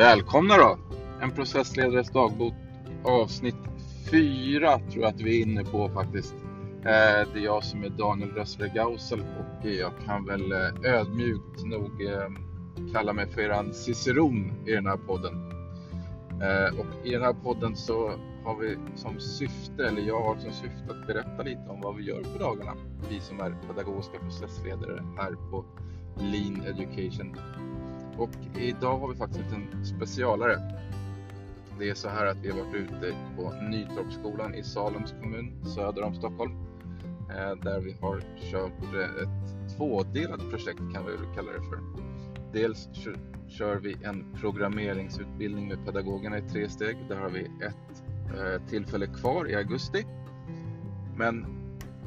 Välkomna då! En processledares dagbok avsnitt 4 tror jag att vi är inne på faktiskt. Eh, det är jag som är Daniel Rössler Gausel och jag kan väl eh, ödmjukt nog eh, kalla mig för eran ciceron i den här podden. Och i den här podden så har vi som syfte, eller jag har som syfte att berätta lite om vad vi gör på dagarna. Vi som är pedagogiska processledare här på Lean Education och idag har vi faktiskt en specialare. Det är så här att vi har varit ute på Nytorpsskolan i Salems kommun söder om Stockholm. Eh, där vi har kört ett tvådelat projekt kan vi väl kalla det för. Dels kör vi en programmeringsutbildning med pedagogerna i tre steg. Där har vi ett eh, tillfälle kvar i augusti. Men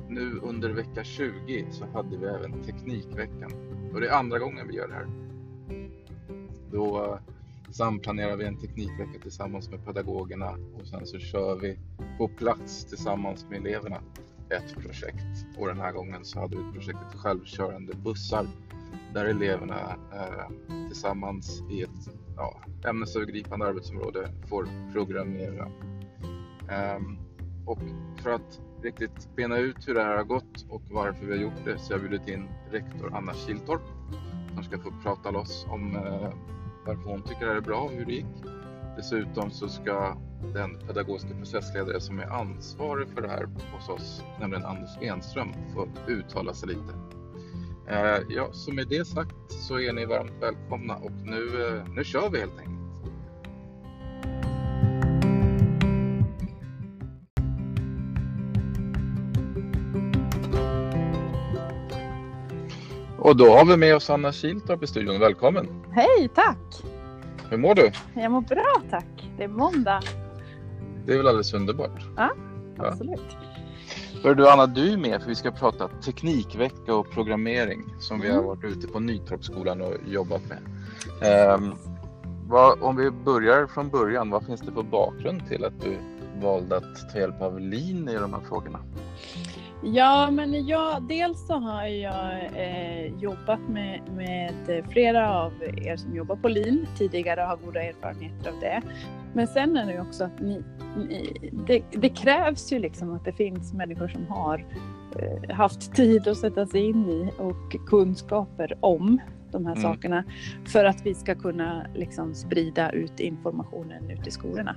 nu under vecka 20 så hade vi även Teknikveckan och det är andra gången vi gör det här. Då eh, samplanerar vi en teknikvecka tillsammans med pedagogerna och sen så kör vi på plats tillsammans med eleverna ett projekt. Och den här gången så hade vi projektet självkörande bussar där eleverna eh, tillsammans i ett ja, ämnesövergripande arbetsområde får programmera. Ehm, och för att riktigt bena ut hur det här har gått och varför vi har gjort det så har jag bjudit in rektor Anna Kiltorp som ska få prata loss om eh, varför hon tycker det här är bra och hur det gick. Dessutom så ska den pedagogiska processledare som är ansvarig för det här hos oss, nämligen Anders Enström, få uttala sig lite. Eh, ja, så med det sagt så är ni varmt välkomna och nu, eh, nu kör vi helt enkelt. Och då har vi med oss Anna Kiltorp i studion. Välkommen! Hej, tack! Hur mår du? Jag mår bra tack. Det är måndag. Det är väl alldeles underbart? Ja, absolut. Ja. du Anna, du är med för vi ska prata teknikvecka och programmering som mm. vi har mm. varit ute på Nytorpsskolan och jobbat med. Um, vad, om vi börjar från början, vad finns det för bakgrund till att du valde att ta hjälp av LIN i de här frågorna? Ja, men jag, dels så har jag eh, jobbat med, med flera av er som jobbar på LIN tidigare och har goda erfarenheter av det. Men sen är det ju också att ni, ni, det, det, krävs ju liksom att det finns människor som har eh, haft tid att sätta sig in i och kunskaper om de här mm. sakerna för att vi ska kunna liksom sprida ut informationen ut i skolorna.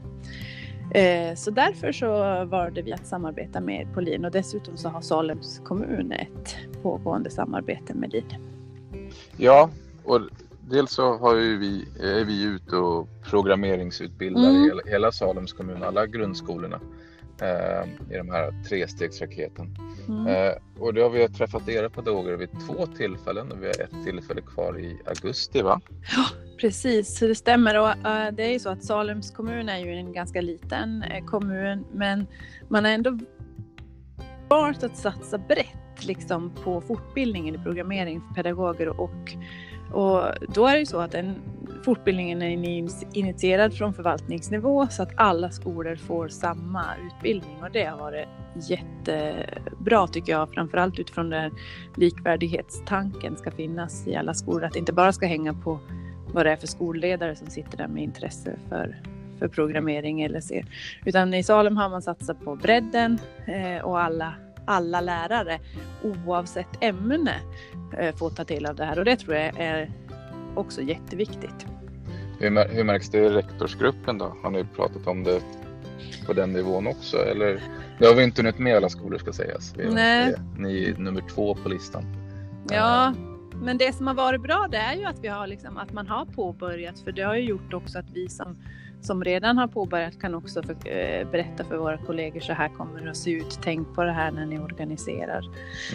Eh, så därför så valde vi att samarbeta med Polin och dessutom så har Salems kommun ett pågående samarbete med LIN. Ja, och dels så har vi, är vi ute och programmeringsutbildar mm. hela, hela Salems kommun, alla grundskolorna eh, i de här trestegsraketen. Mm. Eh, och då har vi träffat era pedagoger vid två tillfällen och vi har ett tillfälle kvar i augusti va? Ja, precis, det stämmer. Och, uh, det är ju så att Salems kommun är ju en ganska liten uh, kommun men man har ändå valt att satsa brett liksom, på fortbildningen i programmering för pedagoger och, och då är det ju så att den fortbildningen är initierad från förvaltningsnivå så att alla skolor får samma utbildning och det har varit jättebra tycker jag, framförallt utifrån den likvärdighetstanken ska finnas i alla skolor, att det inte bara ska hänga på vad det är för skolledare som sitter där med intresse för, för programmering eller ser. Utan i Salem har man satsat på bredden eh, och alla, alla lärare oavsett ämne eh, får ta del av det här och det tror jag är också jätteviktigt. Hur, hur märks det i rektorsgruppen då? Har ni pratat om det på den nivån också? Eller, det har vi inte hunnit med alla skolor ska sägas. Vi Nej. Ni är nummer två på listan. Ja, men det som har varit bra det är ju att, vi har liksom, att man har påbörjat för det har ju gjort också att vi som, som redan har påbörjat kan också för, eh, berätta för våra kollegor så här kommer det att se ut. Tänk på det här när ni organiserar.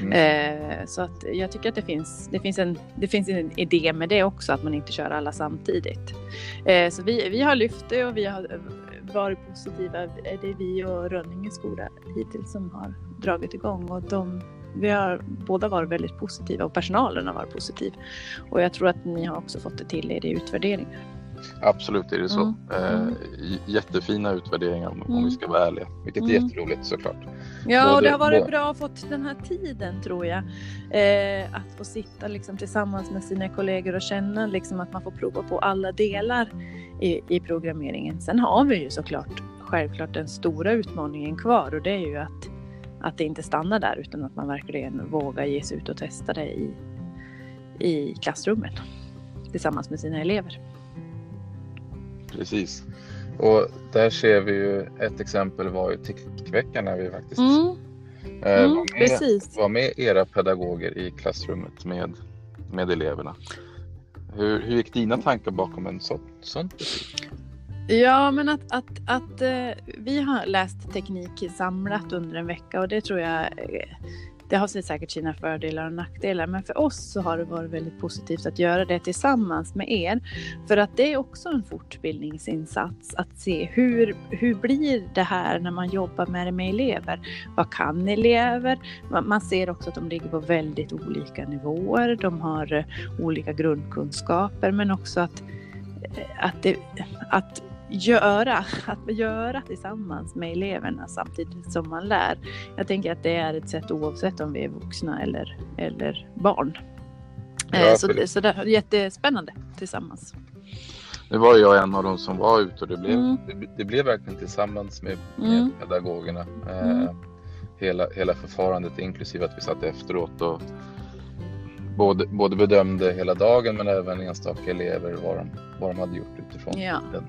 Mm. Eh, så att jag tycker att det finns, det, finns en, det finns en idé med det också att man inte kör alla samtidigt. Eh, så vi, vi har lyft det och vi har varit positiva. Det är vi och Rönninge skola hittills som har dragit igång och de vi har båda varit väldigt positiva och personalen har varit positiv. Och jag tror att ni har också fått det till er i utvärderingen. Absolut är det så. Mm. Mm. jättefina utvärderingar om, om Mm. vi ska vara ärliga. Vilket är Mm. jätteroligt såklart. Ja, och Både- det har varit både- bra att fått den här tiden tror jag. Eh, att få sitta liksom tillsammans med sina kollegor och känna liksom att man får prova på alla delar i, i programmeringen. Sen har vi ju såklart självklart den stora utmaningen kvar och det är ju att, att det inte stannar där utan att man verkligen vågar ge sig ut och testa det i, i klassrummen tillsammans med sina elever. Precis. Och där ser vi ju ett exempel var ju Teknikveckan när vi faktiskt Mm, eh, mm, var, med, precis. var med era pedagoger i klassrummet med, med eleverna. Hur, hur gick dina tankar bakom en så, sånt beslut? Ja, men att, att, att eh, vi har läst teknik samlat under en vecka och det tror jag eh, det har säkert sina fördelar och nackdelar. Men för oss så har det varit väldigt positivt att göra det tillsammans med er. För att det är också en fortbildningsinsats att se hur, hur blir det här när man jobbar med det med elever? Vad kan elever? Man, ser också att de ligger på väldigt olika nivåer. De har eh, olika grundkunskaper men också att, eh, att, det, att göra, att göra tillsammans med eleverna samtidigt som man lär. Jag tänker att det är ett sätt oavsett om vi är vuxna eller, eller barn. Ja, Eh, så, det- så det är jättespännande tillsammans. Nu var jag en av dem som var ute och det blev, Mm. det, det blev verkligen tillsammans med, med Mm. pedagogerna. Eh, Mm. hela, hela förfarandet inklusive att vi satt efteråt och både, både bedömde hela dagen men även enstaka elever vad de, vad de hade gjort utifrån Ja. den,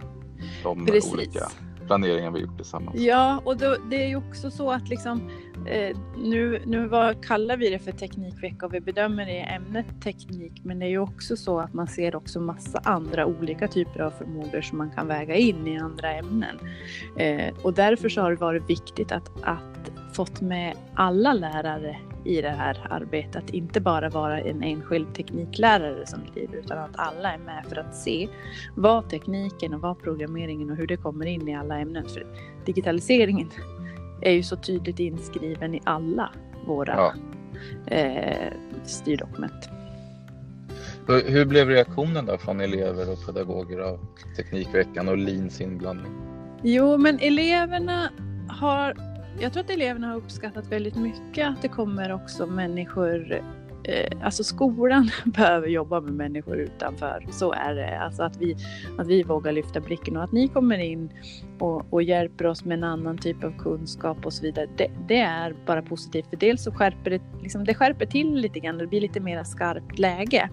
de Precis. olika planeringar vi gjort tillsammans. Ja, och då, det är ju också så att liksom eh, nu, nu vad kallar vi det för teknikvecka och vi bedömer det i ämnet teknik men det är ju också så att man ser också massa andra olika typer av förmågor som man kan väga in i andra ämnen. Eh, och därför så har det varit viktigt att, att fått med alla lärare i det här arbetet. att Inte bara vara en enskild tekniklärare som driver utan att alla är med för att se vad tekniken och vad programmeringen och hur det kommer in i alla ämnen. För digitaliseringen är ju så tydligt inskriven i alla våra Ja. eh, styrdokument. Hur, hur blev reaktionen då från elever och pedagoger av Teknikveckan och Leans inblandning? Jo, men eleverna har... Jag tror att eleverna har uppskattat väldigt mycket att det kommer också människor Eh, alltså skolan behöver jobba med människor utanför. Så är det. Alltså att vi, att vi vågar lyfta blicken och att ni kommer in och, och hjälper oss med en annan typ av kunskap och så vidare. Det, det är bara positivt. För dels så skärper det, liksom, det skärper till lite grann. Det blir lite mer skarpt läge.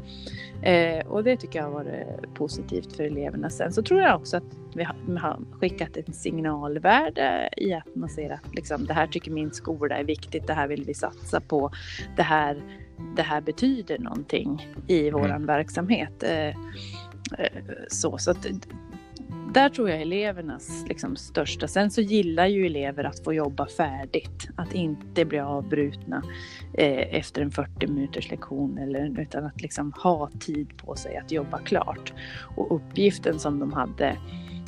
Eh, och det tycker jag har varit positivt för eleverna. Sen så tror jag också att vi har, vi har skickat ett signalvärde i att man ser att liksom, det här tycker min skola är viktigt, det här vill vi satsa på, det här, det här betyder någonting i våran Mm. verksamhet. Eh, eh, så, så att, där tror jag elevernas liksom, största. Sen så gillar ju elever att få jobba färdigt, att inte bli avbrutna eh, efter en 40 minuters lektion eller, utan att liksom ha tid på sig att jobba klart. Och uppgiften som de hade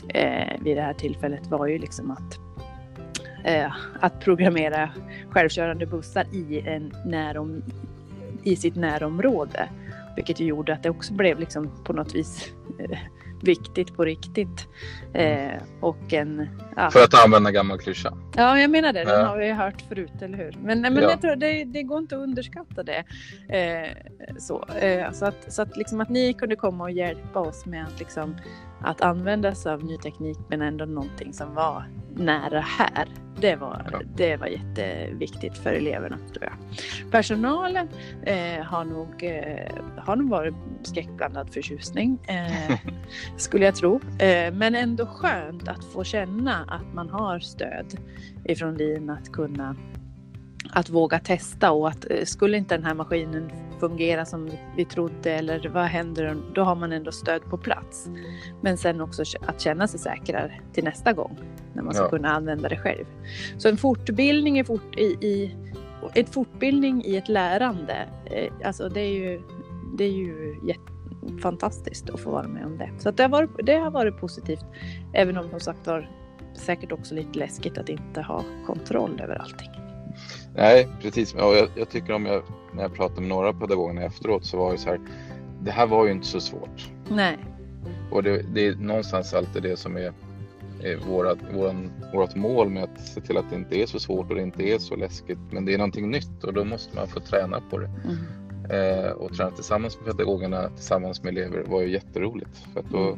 eh, vid det här tillfället var ju liksom att eh, att programmera självkörande bussar i, en närom, i sitt närområde. Vilket gjorde att det också blev liksom på något vis eh, viktigt på riktigt. Eh, och en... Ja. För att använda gammal klyscha. Ja, jag menar det. Den Ja. har vi hört förut, eller hur? Men, men Ja. jag tror det, det går inte att underskatta det. Eh, så eh, så, att, så att, liksom att ni kunde komma och hjälpa oss med att, liksom, att använda sig av ny teknik men ändå någonting som var nära här. Det var, Ja. det var jätteviktigt för eleverna, tror jag. Personalen eh, har, nog, eh, har nog varit skräckblandad förtjusning, eh, skulle jag tro. Eh, men ändå skönt att få känna att man har stöd ifrån LIN att kunna att våga testa och att eh, skulle inte den här maskinen fungera som vi trodde eller vad händer då har man ändå stöd på plats. Men sen också att känna sig säkrare till nästa gång när man ska Ja. kunna använda det själv. Så en fortbildning i, fort, i, i ett fortbildning i ett lärande, eh, alltså det är ju, det är ju fantastiskt att få vara med om det. Så det, har varit, det har varit positivt, även om som sagt var säkert också lite läskigt att inte ha kontroll över allting. Nej, precis. Och jag, jag tycker om jag, när jag pratade med några pedagoger efteråt så var det så här. Det här var ju inte så svårt. Nej. Och det, det är någonstans alltid det som är, är vårat, våran, vårat mål med att se till att det inte är så svårt och det inte är så läskigt. Men det är någonting nytt och då måste man få träna på det. Mm. Eh, och träna tillsammans med pedagogerna, tillsammans med elever var ju jätteroligt. För att då,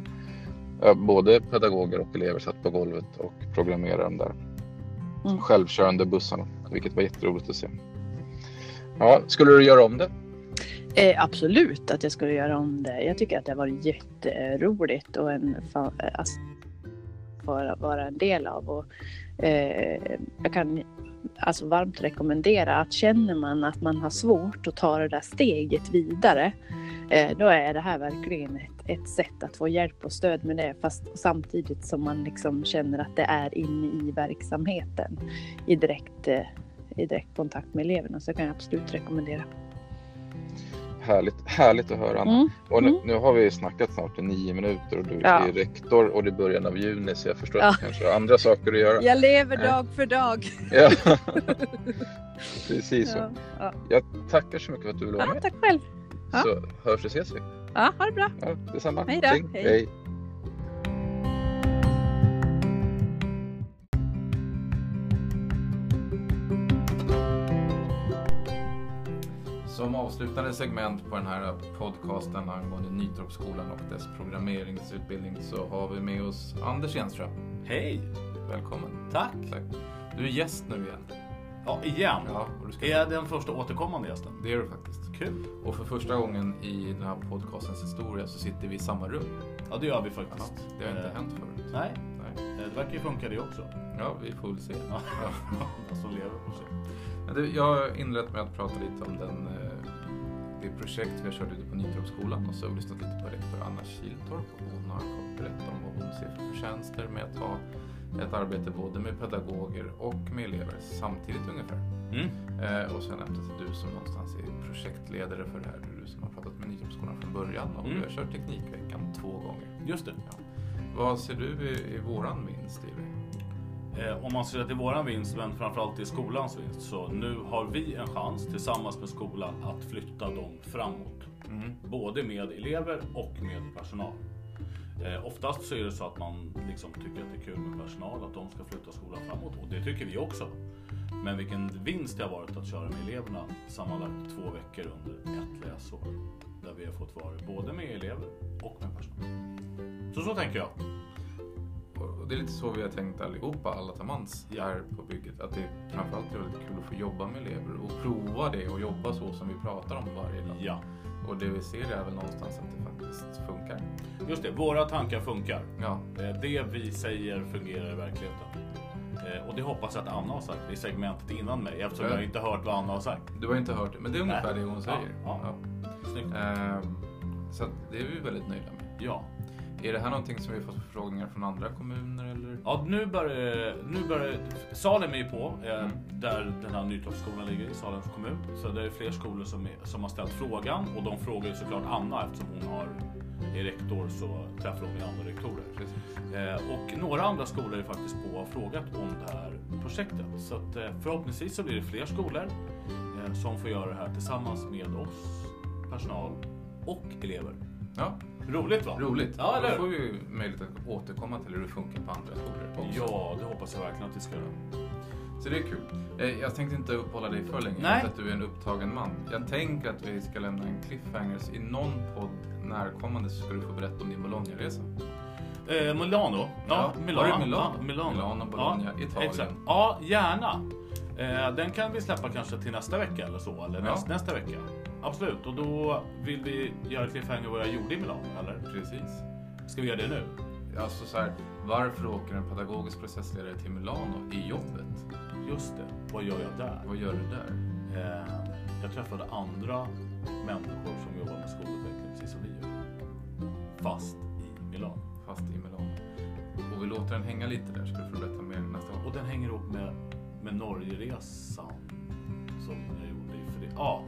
ja, både pedagoger och elever satt på golvet och programmerade de där Mm. självkörande bussarna, vilket var jätteroligt att se. Ja, skulle du göra om det? Eh, absolut att jag skulle göra om det. Jag tycker att det har varit jätteroligt och en alltså, vara, vara en del av. Och, eh, jag kan alltså varmt rekommendera att känner man att man har svårt att ta det där steget vidare, eh, då är det här verkligen ett, ett sätt att få hjälp och stöd med det, fast samtidigt som man liksom känner att det är inne i verksamheten i direkt, eh, i direkt kontakt med eleverna. Så kan jag absolut rekommendera. Härligt, härligt att höra Anna. Mm. Och nu, Mm. nu har vi snackat snart i nio minuter och du Ja. är rektor och det är början av juni så jag förstår Ja. att du kanske har andra saker att göra. Jag lever dag för dag. Ja. Precis så. Ja, ja. Jag tackar så mycket för att du ville vara Ja, med. tack själv. ja. Så hörs och ses vi. Ja, ha det bra. Ja, detsamma. Hej då. Hej. Hej. Som avslutande segment på den här podcasten angående Nytorpsskolan och dess programmeringsutbildning så har vi med oss Anders Enström. Hej! Välkommen. Tack! Tack. Du är gäst nu igen. Ja, igen. Ja, och du ska... Är jag den första återkommande gästen? Det är du faktiskt. Kul! Och för första gången i den här podcastens historia så sitter vi i samma rum. Ja, det gör vi Ja, faktiskt. det har inte Eh, hänt förut. Nej, Nej. eh, det verkar ju funka det också. Ja, vi får väl se. Ja. Ja. Som lever får se. Men du, jag har inlett med att prata lite om den, eh, det projekt vi har kört ute på Nytorpsskolan och så har vi lyssnat lite på rektor Anna Kiltorp och hon har kort berättat om vad hon ser för förtjänster med att ha ett arbete både med pedagoger och med elever samtidigt ungefär. Mm. Eh, och sen är du som någonstans är projektledare för det här. Du som har pratat med Nytorpsskolan från början och Mm. vi har kört Teknikveckan två gånger. Just det. Vad ser du i, i våran vinst i det? Eh, om man ser till våran vinst, men framförallt till skolans vinst, så nu har vi en chans tillsammans med skolan att flytta dem framåt. Mm. Både med elever och med personal. Eh, oftast så är det så att man liksom tycker att det är kul med personal, att de ska flytta skolan framåt och det tycker vi också. Men vilken vinst det har varit att köra med eleverna sammanlagt två veckor under ett läsår. Där vi har fått vara både med elever och med personal. Så så tänker jag. Och det är lite så vi har tänkt allihopa, alla tillsammans här på bygget. Att det framförallt är väldigt kul att få jobba med elever och prova det och jobba så som vi pratar om varje dag. Ja, Och det vi ser är väl någonstans att det faktiskt funkar. just det. Våra tankar funkar. Ja, Eh, Det vi säger fungerar i verkligheten. Eh, Och det hoppas jag att Anna har sagt i segmentet innan mig eftersom Ja. jag inte hört vad Anna har sagt. du har inte hört det, men det är ungefär Nej. det hon säger. Ja, ja. Snyggt. Ehm, så det är vi väldigt nöjda med. Ja. Är det här någonting som vi fått förfrågningar från andra kommuner? Ja, nu börjar, nu börjar Salem är ju på, eh, Mm. där den här Nytorpsskolan ligger i Salems kommun. Så det är fler skolor som, är, som har ställt frågan och de frågar ju såklart Anna eftersom hon har, är rektor så träffar hon ju andra rektorer. Eh, och några andra skolor är faktiskt på och har frågat om det här projektet. Så att, eh, förhoppningsvis så blir det fler skolor eh, som får göra det här tillsammans med oss, personal och elever. Ja, Roligt va? roligt. Ja, eller Då får vi möjlighet att återkomma till hur det funkar på andra skolor också. Ja, det hoppas jag verkligen att vi ska göra. Så det är kul. Eh, Jag tänkte inte uppehålla dig för länge. Nej. Att du är en upptagen man. Jag tänker att vi ska lämna en cliffhanger. I någon podd närkommande så ska du få berätta om din Bologna-resa. Eh, Milano. Ja, Ja, Milano. var det Milano? Ja, Milano. Milano, Bologna, ja, Italien. Exakt. Ja, gärna. Eh, den kan vi släppa kanske till nästa vecka eller så. Eller Ja. näst, nästa vecka. Absolut. Och då vill vi göra cliffhanger vad jag gjorde i Milano, eller? Precis. Ska vi göra det nu? Alltså så här, varför åker en pedagogisk processledare till Milano i jobbet? Just det. Vad gör jag där? Vad gör du där? Eh, jag träffade andra människor som jobbar med skolutveckling precis som vi gör. Fast i Milano. Fast i Milano. Och vi låter den hänga lite där ska du få berätta mer nästa gång. Och den hänger ihop med, med Norgeresan som jag gjorde i för Ja,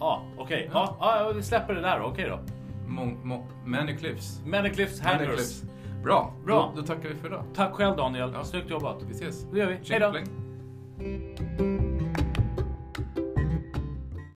ja, okej. Ja, ja, vi släpper det där. Okej då. Mång, må, many cliffs. Many Cliffs Many Hangers. cliffs. Bra. Bra. Då, då tackar vi för idag. Tack själv Daniel. Ja. Snyggt jobbat. Vi ses. Det gör vi. Hej Tjing, då. pling.